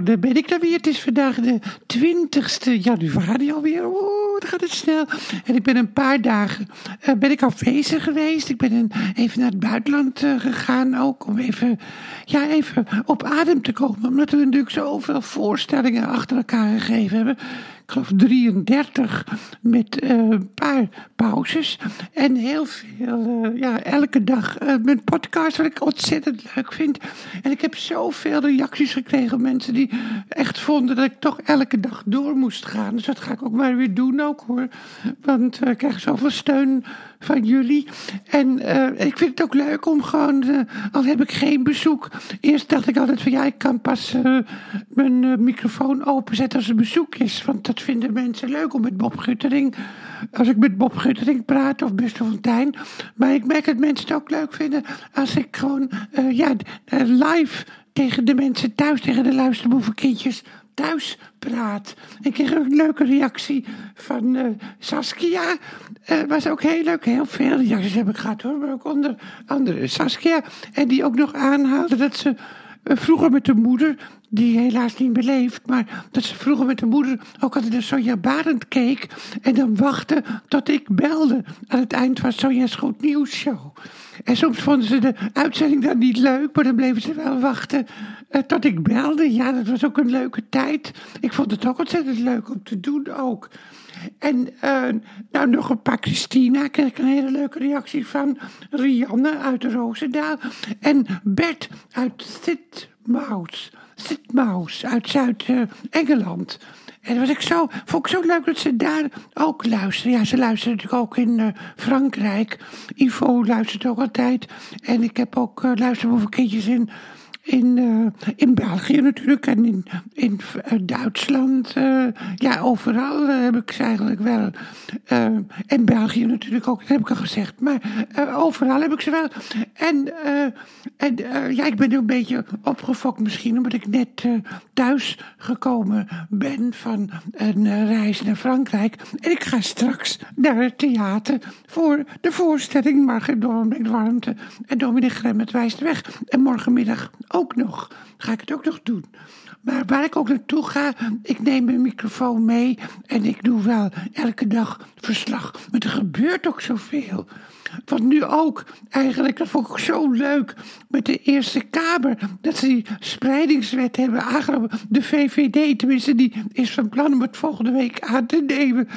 Nou, daar ben ik dan weer. Het is vandaag de 20ste januari alweer. Oeh, dan gaat het snel. En ik ben een paar dagen uh, ben ik afwezig geweest. Ik ben even naar het buitenland uh, gegaan ook. Om even, ja, even op adem te komen. Omdat we natuurlijk zoveel voorstellingen achter elkaar gegeven hebben geloof 33 met een paar pauzes. En heel veel, uh, ja, elke dag uh, mijn podcast, wat ik ontzettend leuk vind. En ik heb zoveel reacties gekregen. Mensen die echt vonden dat ik toch elke dag door moest gaan. Dus dat ga ik ook maar weer doen ook hoor. Want ik krijg zoveel steun van jullie. En ik vind het ook leuk om gewoon, al heb ik geen bezoek. Eerst dacht ik altijd van ja, ik kan pas mijn microfoon openzetten als er bezoek is. Want dat vinden mensen leuk om met Bob Guttering. Als ik met Bob Guttering praat of Buster Fontijn. Maar ik merk dat mensen het ook leuk vinden als ik gewoon uh, ja, uh, live tegen de mensen thuis, tegen de luisterboevenkindjes thuis praat. Ik kreeg ook een leuke reactie van uh, Saskia. Uh, was ook heel leuk. Heel veel reacties heb ik gehad hoor. Ook onder andere Saskia. En die ook nog aanhaalde dat ze vroeger met de moeder die helaas niet meer leeft, maar dat ze vroeger met de moeder ook altijd naar Sonja Barend keek en dan wachtte tot ik belde aan het eind van Sonja's Goed Nieuws Show. En soms vonden ze de uitzending dan niet leuk, maar dan bleven ze wel wachten uh, tot ik belde. Ja, dat was ook een leuke tijd. Ik vond het ook ontzettend leuk om te doen ook. En uh, nou nog een paar Christina, kreeg ik een hele leuke reactie van. Rianne uit Roosendaal. En Bert uit Titmouse. Titmouse uit Zuid-Engeland. En dat was ik zo, vond ik zo leuk dat ze daar ook luisteren. Ja, ze luisteren natuurlijk ook in uh, Frankrijk. Ivo luistert ook altijd. En ik heb ook uh, luisterboevenkindjes in in, uh, in België natuurlijk en in, in uh, Duitsland. Uh, ja, overal heb ik ze eigenlijk wel. en België natuurlijk ook, dat heb ik al gezegd. Maar overal heb ik ze wel. En, en ja, ik ben nu een beetje opgefokt misschien, omdat ik net thuis gekomen ben van een reis naar Frankrijk. En ik ga straks naar het theater voor de voorstelling Margit Dorn Warmte en Dominique Gremmet wijst weg. En morgenmiddag ook nog. Ga ik het ook nog doen. Maar waar ik ook naartoe ga, ik neem mijn microfoon mee en ik doe wel elke dag verslag. Maar er gebeurt ook zoveel. Want nu ook, eigenlijk, dat vond ik zo leuk met de Eerste Kamer, dat ze die spreidingswet hebben aangenomen. De VVD, tenminste, die is van plan om het volgende week aan te nemen.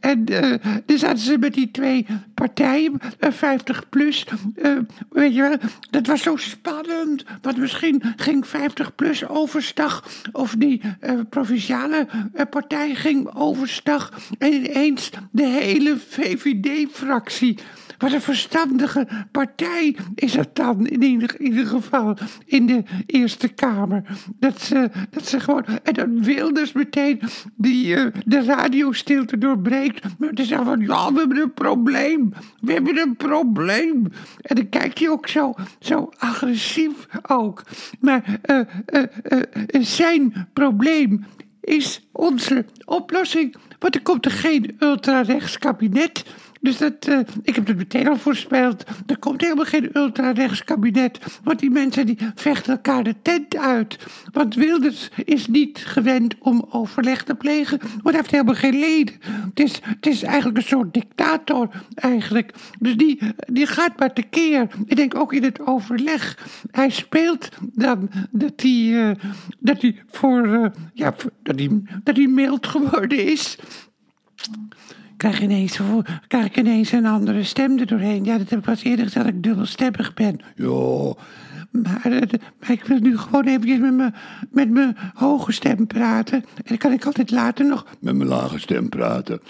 En uh, dan zaten ze met die twee partijen, uh, 50 plus. Uh, weet je wel, dat was zo spannend. Want misschien ging 50 plus overstag, of die provinciale partij ging overstag. En ineens de hele VVD-fractie. Wat een verstandige partij is het dan, in ieder, geval, in de Eerste Kamer. Dat ze, dat ze gewoon, en dan Wilders meteen die uh, de radiostilte doorbreekt. Maar is dan van, ja, we hebben een probleem. We hebben een probleem. En dan kijkt hij ook zo, zo agressief ook. Maar uh, uh, zijn probleem is onze oplossing. Want er komt er geen ultra-rechts kabinet. Dus dat, uh, ik heb het meteen al voorspeld. Er komt helemaal geen ultra-rechts kabinet. Want die mensen die vechten elkaar de tent uit. Want Wilders is niet gewend om overleg te plegen. Want hij heeft helemaal geen leden. Het is, het is eigenlijk een soort dictator eigenlijk. Dus die, die gaat maar tekeer. Ik denk ook in het overleg. Hij speelt dan dat hij, uh, dat hij voor, uh, ja, dat hij, dat hij mild geworden is krijg, ineens, krijg ik ineens een andere stem er doorheen. Ja, dat heb ik pas eerder gezegd dat ik dubbelstemmig ben. Ja, maar, maar, ik wil nu gewoon eventjes met mijn, met mijn hoge stem praten. En dan kan ik altijd later nog met mijn lage stem praten.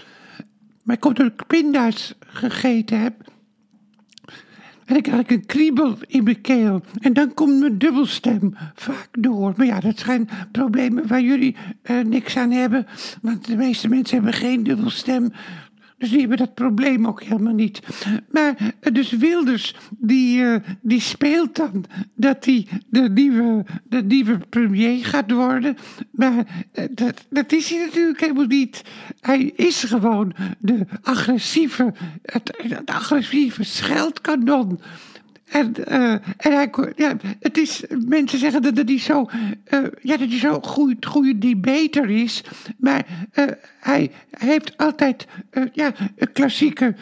Maar ik kom door ik pinda's gegeten heb. En dan krijg een kriebel in mijn keel. En dan komt mijn dubbelstem vaak door. Maar ja, dat zijn problemen waar jullie uh, niks aan hebben. Want de meeste mensen hebben geen dubbelstem. Dus die hebben dat probleem ook helemaal niet. Maar eh, dus Wilders, die, uh, die speelt dan dat hij de nieuwe, de nieuwe premier gaat worden. Maar uh, dat, dat is hij natuurlijk helemaal niet. Hij is gewoon de agressieve, het, het agressieve scheldkanon. En, uh, en hij, ja, het is, mensen zeggen dat, dat hij zo, uh, ja, dat hij zo goed, goede debater is. Maar uh, hij heeft altijd ja, klassieke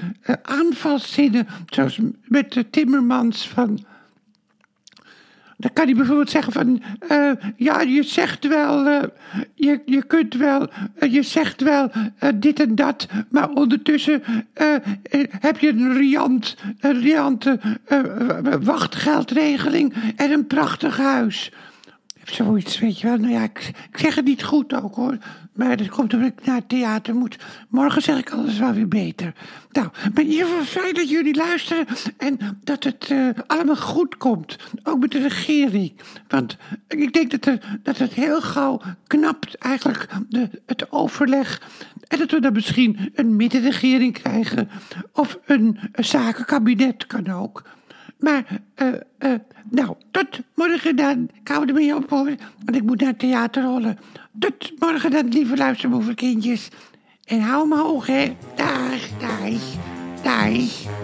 aanvalszinnen. Zoals met de Timmermans van dan kan hij bijvoorbeeld zeggen van, uh, ja, je zegt wel, uh, je, je kunt wel, uh, je zegt wel dit en dat, maar ondertussen heb je een riant, een riante wachtgeldregeling en een prachtig huis. Zoiets, weet je wel. Nou ja, ik, zeg het niet goed ook hoor. Maar dat komt omdat ik naar het theater moet. Morgen zeg ik alles wel weer beter. Nou, maar in ieder geval fijn dat jullie luisteren. En dat het uh, allemaal goed komt. Ook met de regering. Want ik denk dat, er, dat het heel gauw knapt eigenlijk de, het overleg. En dat we dan misschien een middenregering krijgen. Of een, zakenkabinet kan ook. Maar, uh, uh, morgen dan. Ik hou ermee op want ik moet naar het theater rollen. Tot morgen dan, lieve luisterboevenkindjes. En hou me hoog, hè. Dag, dag, dag.